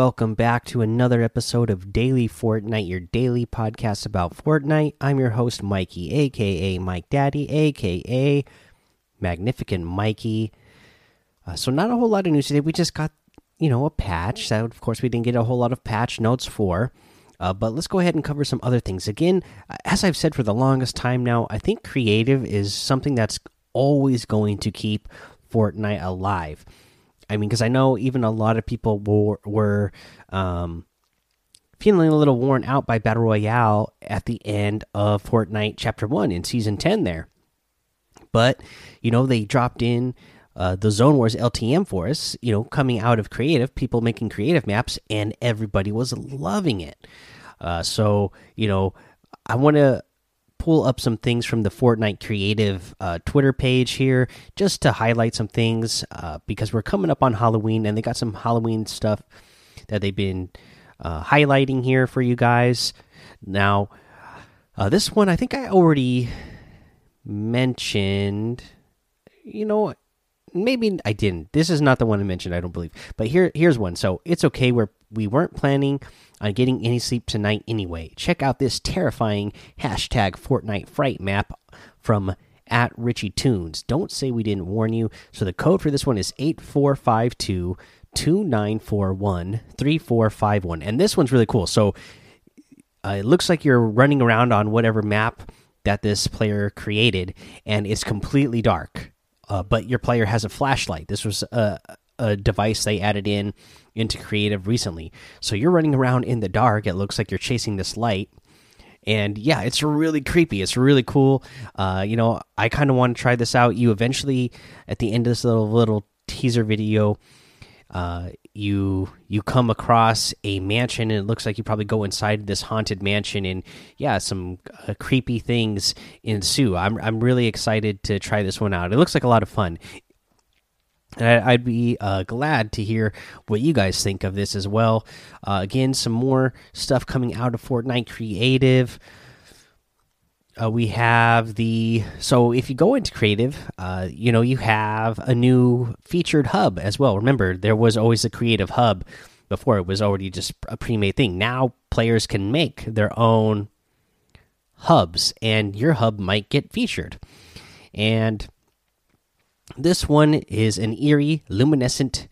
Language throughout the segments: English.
Welcome back to another episode of Daily Fortnite, your daily podcast about Fortnite. I'm your host, Mikey, aka Mike Daddy, aka Magnificent Mikey. Uh, so, not a whole lot of news today. We just got, you know, a patch that, of course, we didn't get a whole lot of patch notes for. Uh, but let's go ahead and cover some other things. Again, as I've said for the longest time now, I think creative is something that's always going to keep Fortnite alive. I mean, because I know even a lot of people were, were um, feeling a little worn out by Battle Royale at the end of Fortnite Chapter 1 in Season 10 there. But, you know, they dropped in uh, the Zone Wars LTM for us, you know, coming out of creative, people making creative maps, and everybody was loving it. Uh, so, you know, I want to pull up some things from the Fortnite Creative uh, Twitter page here just to highlight some things uh, because we're coming up on Halloween and they got some Halloween stuff that they've been uh, highlighting here for you guys. Now, uh, this one I think I already mentioned. You know, maybe I didn't. This is not the one I mentioned. I don't believe. But here, here's one. So it's okay. We're we weren't planning on getting any sleep tonight anyway. Check out this terrifying hashtag Fortnite Fright map from at Richie Tunes. Don't say we didn't warn you. So the code for this one is 8452 2941 3451. And this one's really cool. So uh, it looks like you're running around on whatever map that this player created, and it's completely dark. Uh, but your player has a flashlight. This was a, a device they added in into creative recently. So you're running around in the dark. It looks like you're chasing this light. And yeah, it's really creepy. It's really cool. Uh, you know, I kind of want to try this out. You eventually, at the end of this little little teaser video, uh, you you come across a mansion, and it looks like you probably go inside this haunted mansion, and yeah, some uh, creepy things ensue. I'm I'm really excited to try this one out. It looks like a lot of fun. And I'd be uh, glad to hear what you guys think of this as well. Uh, again, some more stuff coming out of Fortnite Creative. Uh, we have the so if you go into creative uh, you know you have a new featured hub as well remember there was always a creative hub before it was already just a pre-made thing now players can make their own hubs and your hub might get featured and this one is an eerie, luminescent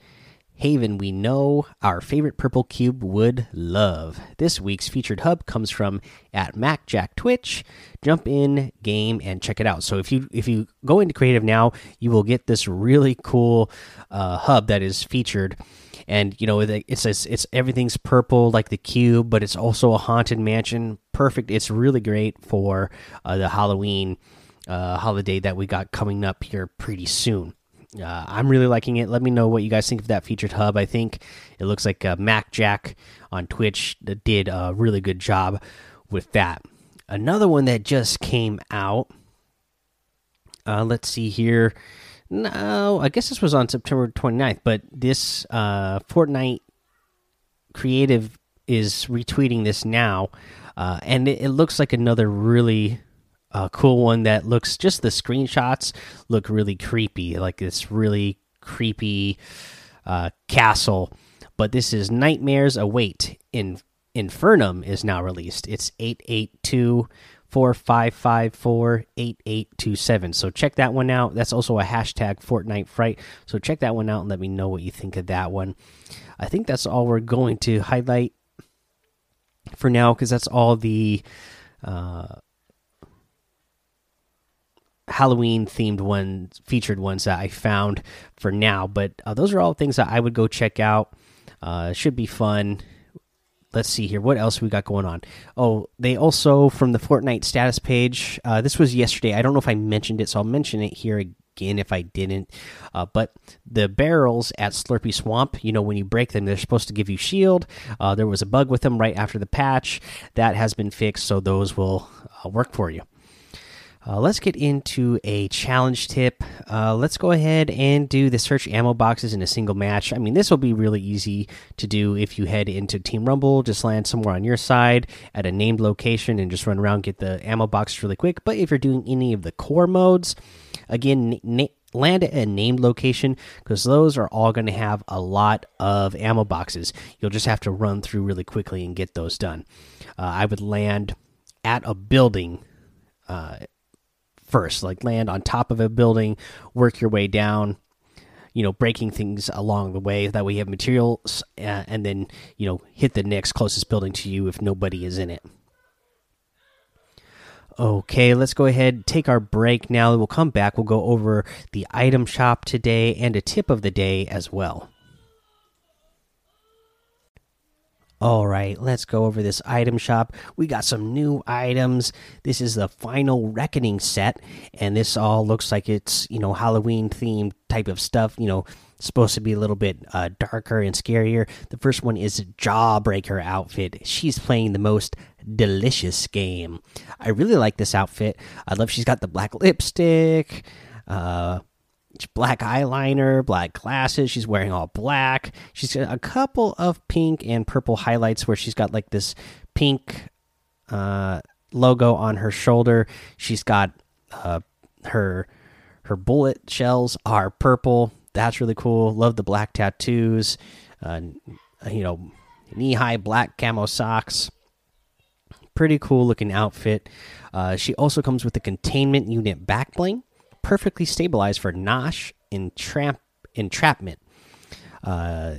haven we know our favorite purple cube would love. This week's featured hub comes from at MacJack Twitch. Jump in game and check it out. So if you if you go into creative now, you will get this really cool uh, hub that is featured. And you know it says it's everything's purple like the cube, but it's also a haunted mansion. Perfect. It's really great for uh, the Halloween uh, holiday that we got coming up here pretty soon. Uh, I'm really liking it. Let me know what you guys think of that featured hub. I think it looks like uh, Mac Jack on Twitch did a really good job with that. Another one that just came out. Uh, let's see here. No, I guess this was on September 29th, but this uh, Fortnite Creative is retweeting this now, uh, and it, it looks like another really a cool one that looks just the screenshots look really creepy, like this really creepy uh, castle. But this is Nightmares Await in Infernum is now released. It's eight eight two four five five four eight eight two seven. So check that one out. That's also a hashtag Fortnite Fright. So check that one out and let me know what you think of that one. I think that's all we're going to highlight for now because that's all the uh, Halloween themed ones, featured ones that I found for now. But uh, those are all things that I would go check out. Uh, should be fun. Let's see here. What else we got going on? Oh, they also from the Fortnite status page. Uh, this was yesterday. I don't know if I mentioned it, so I'll mention it here again if I didn't. Uh, but the barrels at Slurpy Swamp, you know, when you break them, they're supposed to give you shield. Uh, there was a bug with them right after the patch that has been fixed, so those will uh, work for you. Uh, let's get into a challenge tip. Uh, let's go ahead and do the search ammo boxes in a single match. I mean, this will be really easy to do if you head into Team Rumble, just land somewhere on your side at a named location and just run around get the ammo boxes really quick. But if you're doing any of the core modes, again, land at a named location because those are all going to have a lot of ammo boxes. You'll just have to run through really quickly and get those done. Uh, I would land at a building uh, first, like land on top of a building, work your way down. You know, breaking things along the way. That way, you have materials, uh, and then you know, hit the next closest building to you if nobody is in it. Okay, let's go ahead take our break now. We'll come back. We'll go over the item shop today and a tip of the day as well. All right, let's go over this item shop. We got some new items. This is the final reckoning set, and this all looks like it's you know Halloween themed type of stuff. You know, supposed to be a little bit uh, darker and scarier. The first one is Jawbreaker outfit. She's playing the most delicious game. I really like this outfit. I love she's got the black lipstick. Uh, black eyeliner, black glasses. She's wearing all black. She's got a couple of pink and purple highlights where she's got like this pink uh, logo on her shoulder. She's got uh, her her bullet shells are purple. That's really cool. Love the black tattoos. Uh, you know, knee high black camo socks. Pretty cool looking outfit. Uh, she also comes with a containment unit back bling perfectly stabilized for Nosh entrap entrapment. Uh,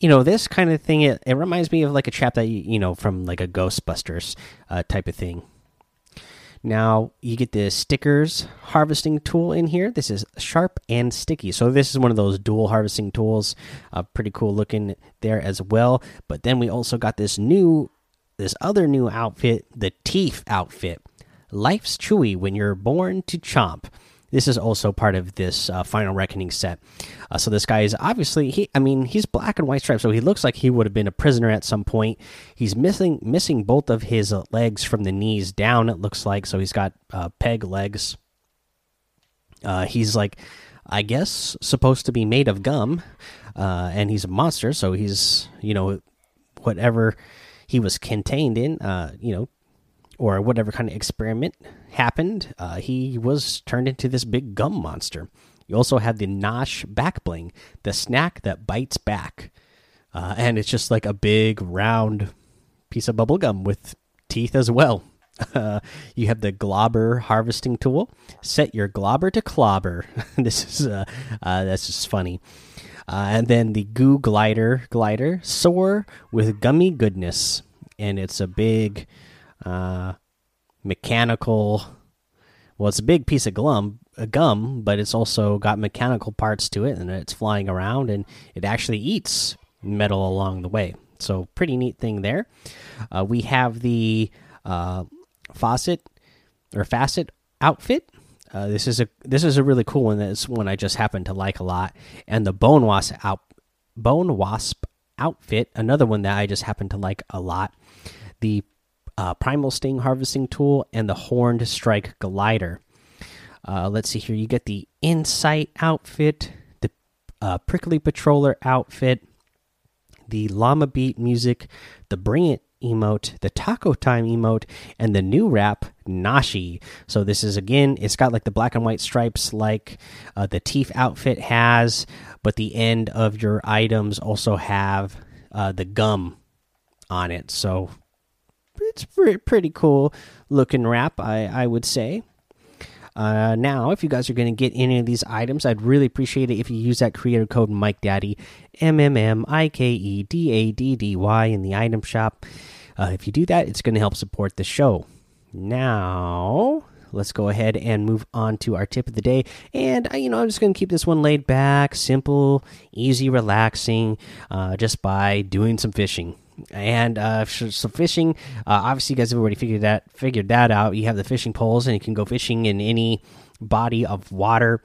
you know this kind of thing. It, it reminds me of like a trap that you, you know from like a Ghostbusters uh, type of thing. Now you get the stickers harvesting tool in here. This is sharp and sticky. So this is one of those dual harvesting tools. Uh, pretty cool looking there as well. But then we also got this new, this other new outfit, the Teeth outfit. Life's chewy when you're born to chomp. This is also part of this uh, final reckoning set. Uh, so this guy is obviously he. I mean, he's black and white striped, so he looks like he would have been a prisoner at some point. He's missing missing both of his uh, legs from the knees down. It looks like so he's got uh, peg legs. Uh, he's like, I guess, supposed to be made of gum, uh, and he's a monster. So he's you know whatever he was contained in. you know or whatever kind of experiment happened, uh, he was turned into this big gum monster. You also have the Nosh back bling, the snack that bites back. Uh, and it's just like a big round piece of bubble gum with teeth as well. Uh, you have the globber harvesting tool. Set your globber to clobber. this is uh, uh, that's just funny. Uh, and then the goo glider glider soar with gummy goodness, and it's a big uh, mechanical. Well, it's a big piece of glum, a gum, but it's also got mechanical parts to it, and it's flying around, and it actually eats metal along the way. So, pretty neat thing there. Uh, we have the uh, faucet or facet outfit. Uh, this is a this is a really cool one. That's one I just happen to like a lot. And the bone wasp out bone wasp outfit, another one that I just happen to like a lot. The uh, Primal Sting Harvesting Tool, and the Horned Strike Glider. Uh, let's see here. You get the Insight outfit, the uh, Prickly Patroller outfit, the Llama Beat music, the Bring It emote, the Taco Time emote, and the new wrap Nashi. So this is again, it's got like the black and white stripes like uh, the Teeth outfit has, but the end of your items also have uh, the gum on it. So it's pretty cool looking wrap, I I would say. Uh, now, if you guys are going to get any of these items, I'd really appreciate it if you use that creator code Mike Daddy M M M I K E D A D D Y in the item shop. Uh, if you do that, it's going to help support the show. Now, let's go ahead and move on to our tip of the day. And, uh, you know, I'm just going to keep this one laid back, simple, easy, relaxing, uh, just by doing some fishing and uh, so fishing. Uh, obviously, you guys have already figured that figured that out. You have the fishing poles, and you can go fishing in any body of water.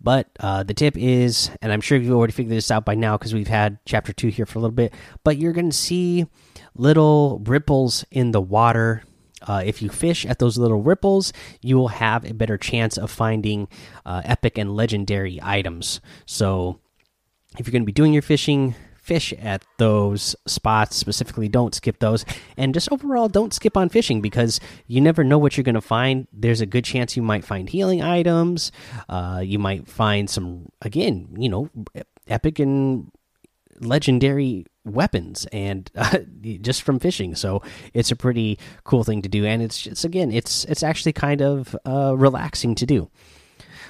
But uh, the tip is, and I'm sure you've already figured this out by now because we've had chapter two here for a little bit. But you're going to see little ripples in the water. Uh, if you fish at those little ripples, you will have a better chance of finding uh, epic and legendary items. So, if you're going to be doing your fishing, fish at those spots specifically don't skip those. And just overall don't skip on fishing because you never know what you're going to find. There's a good chance you might find healing items. Uh, you might find some again you know epic and legendary weapons and uh, just from fishing. So it's a pretty cool thing to do. And it's just again it's it's actually kind of uh, relaxing to do.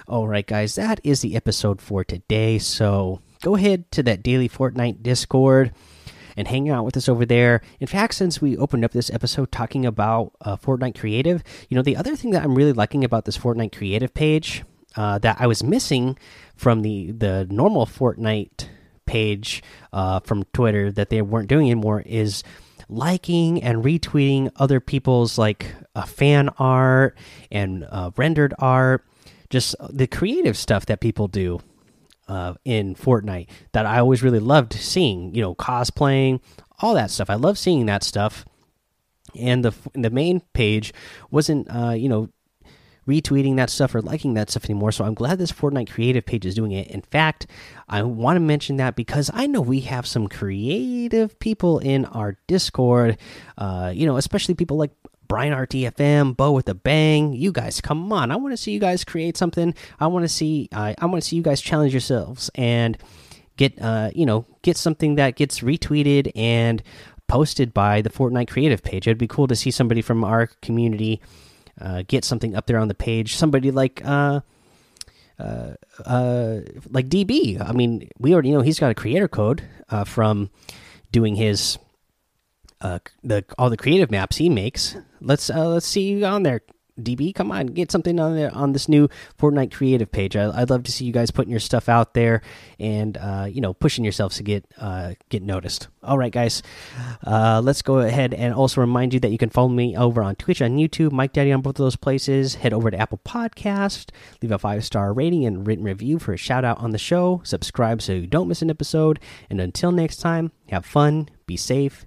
All right guys that is the episode for today. So go ahead to that daily fortnite discord and hang out with us over there. In fact since we opened up this episode talking about uh, fortnite creative you know the other thing that i'm really liking about this fortnite creative page uh, that i was missing from the the normal fortnite page uh, from Twitter that they weren't doing anymore is liking and retweeting other people's like uh, fan art and uh, rendered art, just the creative stuff that people do uh, in Fortnite that I always really loved seeing. You know, cosplaying, all that stuff. I love seeing that stuff. And the the main page wasn't, uh, you know, retweeting that stuff or liking that stuff anymore. So I'm glad this Fortnite creative page is doing it. In fact, I want to mention that because I know we have some creative people in our Discord, uh, you know, especially people like Brian RTFM, Bo with a bang. You guys, come on! I want to see you guys create something. I want to see. Uh, I want to see you guys challenge yourselves and get, uh, you know, get something that gets retweeted and posted by the Fortnite creative page. It'd be cool to see somebody from our community uh, get something up there on the page. Somebody like uh, uh, uh, like DB. I mean, we already know he's got a creator code uh, from doing his uh, the all the creative maps he makes. Let's uh, let's see you on there, DB, come on, get something on there on this new Fortnite creative page. I, would love to see you guys putting your stuff out there and uh, you know pushing yourselves to get uh, get noticed. All right, guys, uh, let's go ahead and also remind you that you can follow me over on Twitch and YouTube, Mike Daddy on both of those places. Head over to Apple Podcast, leave a five star rating and written review for a shout out on the show. Subscribe so you don't miss an episode. And until next time, have fun, be safe,